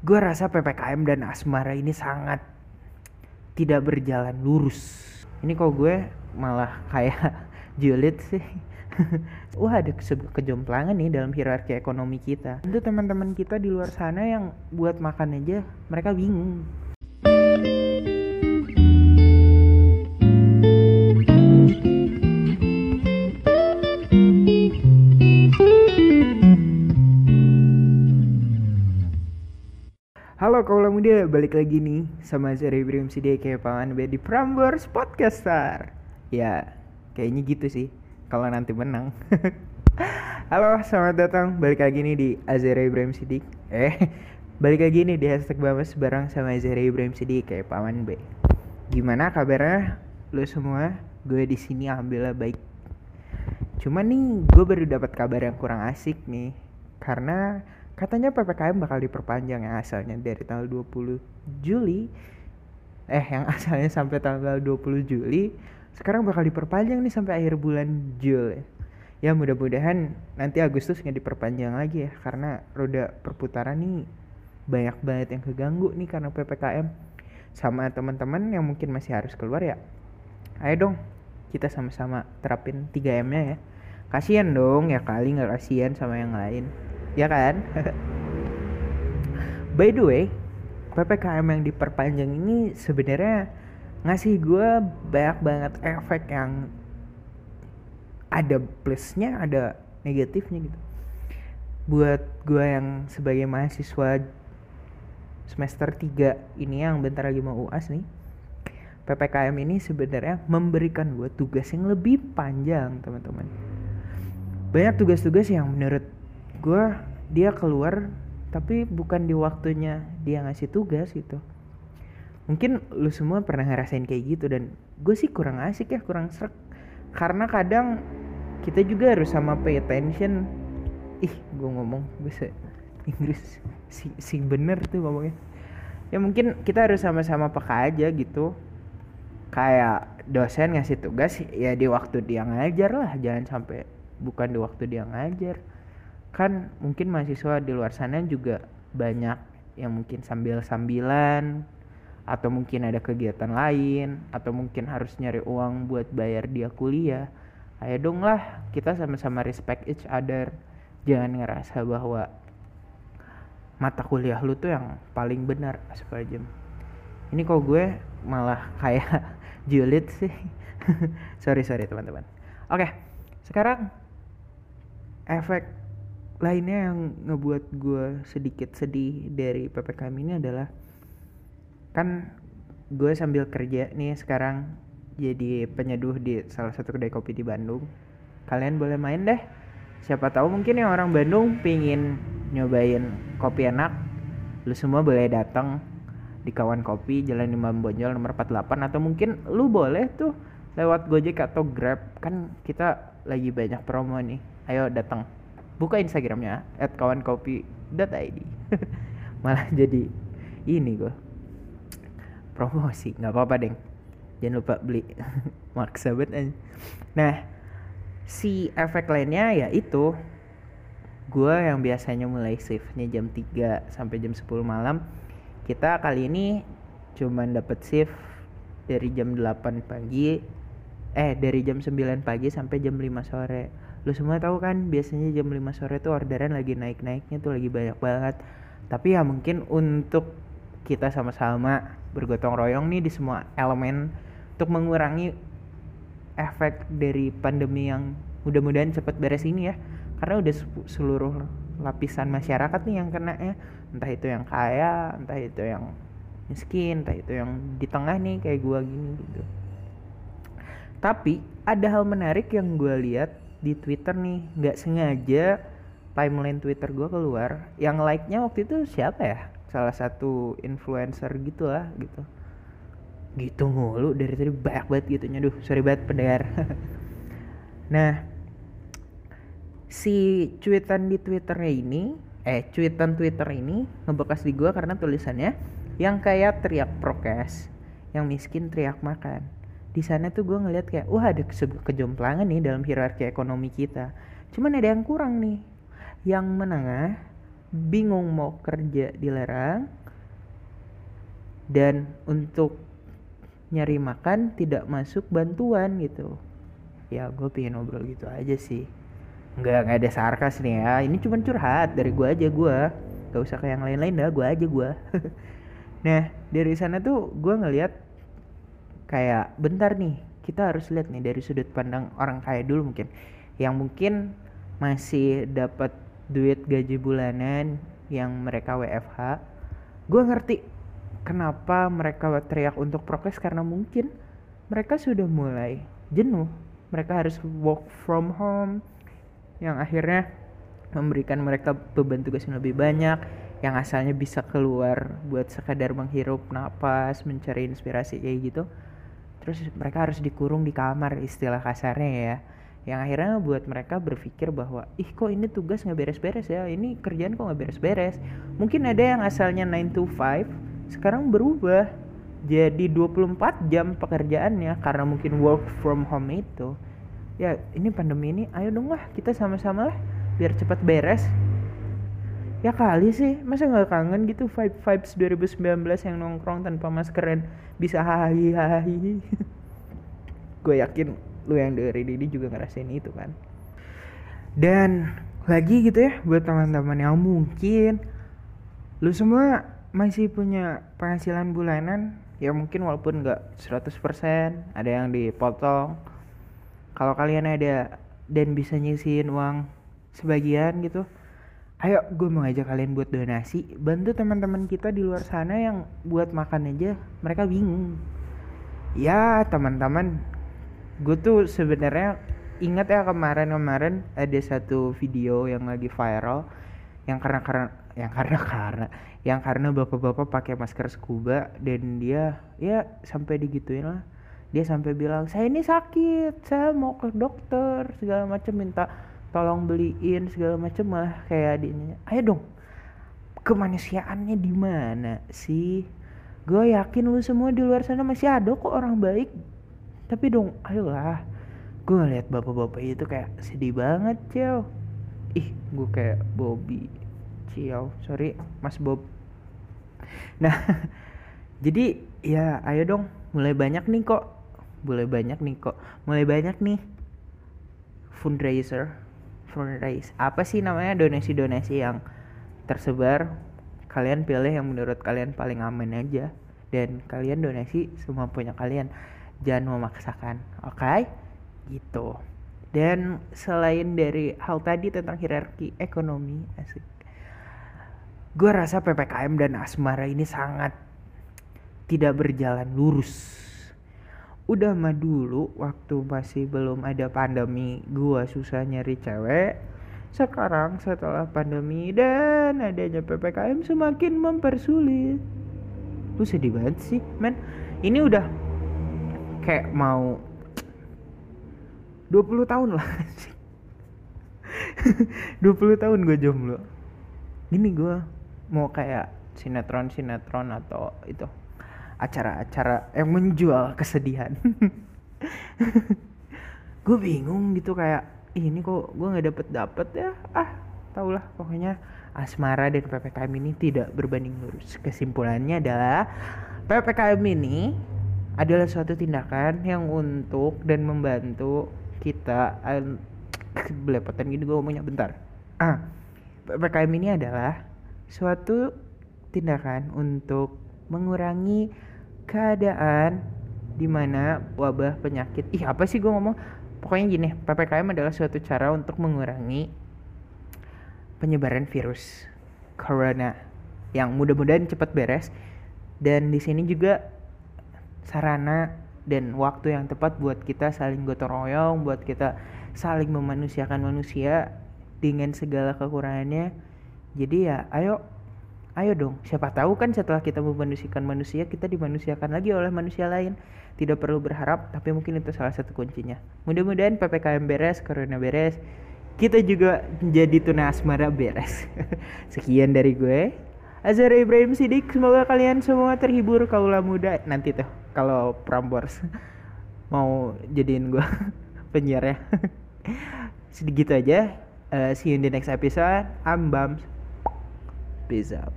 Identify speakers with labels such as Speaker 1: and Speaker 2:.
Speaker 1: gue rasa ppkm dan asmara ini sangat tidak berjalan lurus. Ini kok gue malah kayak julid sih. Wah ada ke kejomplangan nih dalam hierarki ekonomi kita. Tentu teman-teman kita di luar sana yang buat makan aja mereka bingung muda, balik lagi nih sama Ibrahim Sidya kayak paman di Prambors Podcaster. Ya, kayaknya gitu sih kalau nanti menang. Halo, selamat datang. Balik lagi nih di Azera Ibrahim Sidik Eh, balik lagi nih di hashtag Bamas bareng sama Azera Ibrahim Sidik kayak paman B Gimana kabarnya? Lo semua? Gue di sini alhamdulillah baik. Cuman nih, gue baru dapat kabar yang kurang asik nih. Karena Katanya PPKM bakal diperpanjang yang asalnya dari tanggal 20 Juli. Eh yang asalnya sampai tanggal 20 Juli. Sekarang bakal diperpanjang nih sampai akhir bulan Juli ya mudah-mudahan nanti Agustus nggak diperpanjang lagi ya karena roda perputaran nih banyak banget yang keganggu nih karena PPKM sama teman-teman yang mungkin masih harus keluar ya ayo dong kita sama-sama terapin 3M nya ya. Kasihan dong ya kali nggak kasihan sama yang lain ya kan? By the way ppkm yang diperpanjang ini sebenarnya ngasih gue banyak banget efek yang ada plusnya ada negatifnya gitu. Buat gue yang sebagai mahasiswa semester 3 ini yang bentar lagi mau UAS nih PPKM ini sebenarnya memberikan gue tugas yang lebih panjang teman-teman. Banyak tugas-tugas yang menurut gue dia keluar tapi bukan di waktunya dia ngasih tugas gitu. Mungkin lu semua pernah ngerasain kayak gitu dan gue sih kurang asik ya kurang serak. Karena kadang kita juga harus sama pay attention. Ih gue ngomong bisa Inggris. Si si bener tuh ngomongnya. Ya mungkin kita harus sama-sama peka aja gitu. Kayak dosen ngasih tugas ya di waktu dia ngajar lah. Jangan sampai bukan di waktu dia ngajar kan mungkin mahasiswa di luar sana juga banyak yang mungkin sambil-sambilan atau mungkin ada kegiatan lain atau mungkin harus nyari uang buat bayar dia kuliah. Ayo dong lah kita sama-sama respect each other. Jangan ngerasa bahwa mata kuliah lu tuh yang paling benar jam ini kok gue malah kayak julid sih. Sorry sorry teman-teman. Oke sekarang efek lainnya yang ngebuat gue sedikit sedih dari ppkm ini adalah kan gue sambil kerja nih sekarang jadi penyeduh di salah satu kedai kopi di Bandung. Kalian boleh main deh. Siapa tahu mungkin yang orang Bandung pingin nyobain kopi enak. Lu semua boleh datang di kawan kopi Jalan Imam Bonjol nomor 48 atau mungkin lu boleh tuh lewat Gojek atau Grab. Kan kita lagi banyak promo nih. Ayo datang buka Instagramnya at kawankopi.id malah jadi ini gue promosi nggak apa-apa deng. Jangan lupa beli. Maksa banget nah si efek lainnya ya itu gue yang biasanya mulai shiftnya jam 3 sampai jam 10 malam kita kali ini cuman dapat shift dari jam 8 pagi eh dari jam 9 pagi sampai jam 5 sore lu semua tahu kan biasanya jam 5 sore tuh orderan lagi naik-naiknya tuh lagi banyak banget. Tapi ya mungkin untuk kita sama-sama bergotong royong nih di semua elemen untuk mengurangi efek dari pandemi yang mudah-mudahan cepat beres ini ya. Karena udah seluruh lapisan masyarakat nih yang kena ya. Entah itu yang kaya entah itu yang miskin entah itu yang di tengah nih kayak gua gini gitu. Tapi ada hal menarik yang gue lihat di Twitter nih nggak sengaja timeline Twitter gue keluar yang like-nya waktu itu siapa ya? Salah satu influencer gitu lah gitu. Gitu mulu dari tadi banyak banget gitu duh sorry banget pendengar. Nah si cuitan di twitternya ini eh cuitan twitter ini ngebekas di gue karena tulisannya yang kayak teriak prokes yang miskin teriak makan di sana tuh gue ngeliat kayak wah ada kejomplangan nih dalam hierarki ekonomi kita. Cuman ada yang kurang nih. Yang menengah bingung mau kerja dilarang dan untuk nyari makan tidak masuk bantuan gitu. Ya gue pengen ngobrol gitu aja sih. Nggak nggak ada sarkas nih ya. Ini cuma curhat. Dari gue aja gue gak usah kayak yang lain-lain dah. Gue aja gue nah dari sana tuh gue ngeliat kayak bentar nih kita harus lihat nih dari sudut pandang orang kaya dulu mungkin. Yang mungkin masih dapat duit gaji bulanan yang mereka WFH gue ngerti kenapa mereka teriak untuk prokes karena mungkin mereka sudah mulai jenuh. Mereka harus work from home yang akhirnya memberikan mereka beban tugas yang lebih banyak yang asalnya bisa keluar buat sekadar menghirup napas mencari inspirasi kayak gitu terus mereka harus dikurung di kamar istilah kasarnya ya. Yang akhirnya buat mereka berpikir bahwa ih kok ini tugas nggak beres-beres ya? Ini kerjaan kok nggak beres-beres? Mungkin ada yang asalnya 9 to 5 sekarang berubah jadi 24 jam pekerjaannya karena mungkin work from home itu. Ya ini pandemi ini ayo dong lah kita sama-sama lah biar cepat beres ya kali sih masa nggak kangen gitu vibe vibes 2019 yang nongkrong tanpa maskeran bisa hahi hahi gue yakin lu yang dengerin ini juga ngerasain itu kan. Dan lagi gitu ya buat teman-teman yang mungkin lu semua masih punya penghasilan bulanan ya mungkin walaupun nggak 100% ada yang dipotong. Kalau kalian ada dan bisa nyisihin uang sebagian gitu ayo gue mau ngajak kalian buat donasi. Bantu teman-teman kita di luar sana yang buat makan aja. Mereka bingung. Ya teman-teman gue tuh sebenarnya ingat ya kemarin-kemarin ada satu video yang lagi viral. Yang karena karena yang karena karena yang karena bapak-bapak pakai masker scuba dan dia ya sampai digituin lah. Dia sampai bilang saya ini sakit saya mau ke dokter segala macam minta tolong beliin segala macam malah kayak dia ayo dong kemanusiaannya di mana sih? Gue yakin lu semua di luar sana masih ada kok orang baik. Tapi dong ayolah. Gue ngeliat bapak-bapak itu kayak sedih banget cel ih gue kayak Bobby. Ciao sorry Mas Bob. Nah jadi ya ayo dong mulai banyak nih kok. Mulai banyak nih kok. Mulai banyak nih fundraiser fundraise. Apa sih namanya donasi-donasi yang tersebar? Kalian pilih yang menurut kalian paling aman aja. Dan kalian donasi semua punya kalian. Jangan memaksakan oke? Okay? gitu. Dan selain dari hal tadi tentang hierarki ekonomi asik. Gue rasa ppkm dan asmara ini sangat tidak berjalan lurus udah mah dulu waktu masih belum ada pandemi gue susah nyari cewek. Sekarang setelah pandemi dan adanya ppkm semakin mempersulit. Lu sedih banget sih men. Ini udah kayak mau 20 tahun lah. 20 tahun gue jomblo. Gini gue mau kayak sinetron sinetron atau itu acara-acara yang menjual kesedihan. Gue bingung gitu kayak ini kok gue nggak dapet dapet ya? Ah tau lah pokoknya asmara dan ppkm ini tidak berbanding lurus. Kesimpulannya adalah ppkm ini adalah suatu tindakan yang untuk dan membantu kita belepotan gini gue ngomongnya bentar. Ah ppkm ini adalah suatu tindakan untuk mengurangi keadaan di mana wabah penyakit ih apa sih gue ngomong pokoknya gini ppkm adalah suatu cara untuk mengurangi penyebaran virus corona yang mudah-mudahan cepat beres dan di sini juga sarana dan waktu yang tepat buat kita saling gotong royong, buat kita saling memanusiakan manusia dengan segala kekurangannya. Jadi ya, ayo ayo dong. Siapa tahu kan setelah kita memanusiakan manusia, kita dimanusiakan lagi oleh manusia lain. Tidak perlu berharap, tapi mungkin itu salah satu kuncinya. Mudah-mudahan PPKM beres, Corona beres, kita juga menjadi tuna asmara beres. Sekian dari gue. Azhar Ibrahim Sidik, semoga kalian semua terhibur kaulah muda nanti tuh kalau Prambors mau jadiin gue penyiar ya sedikit aja uh, see you in the next episode I'm Bams peace out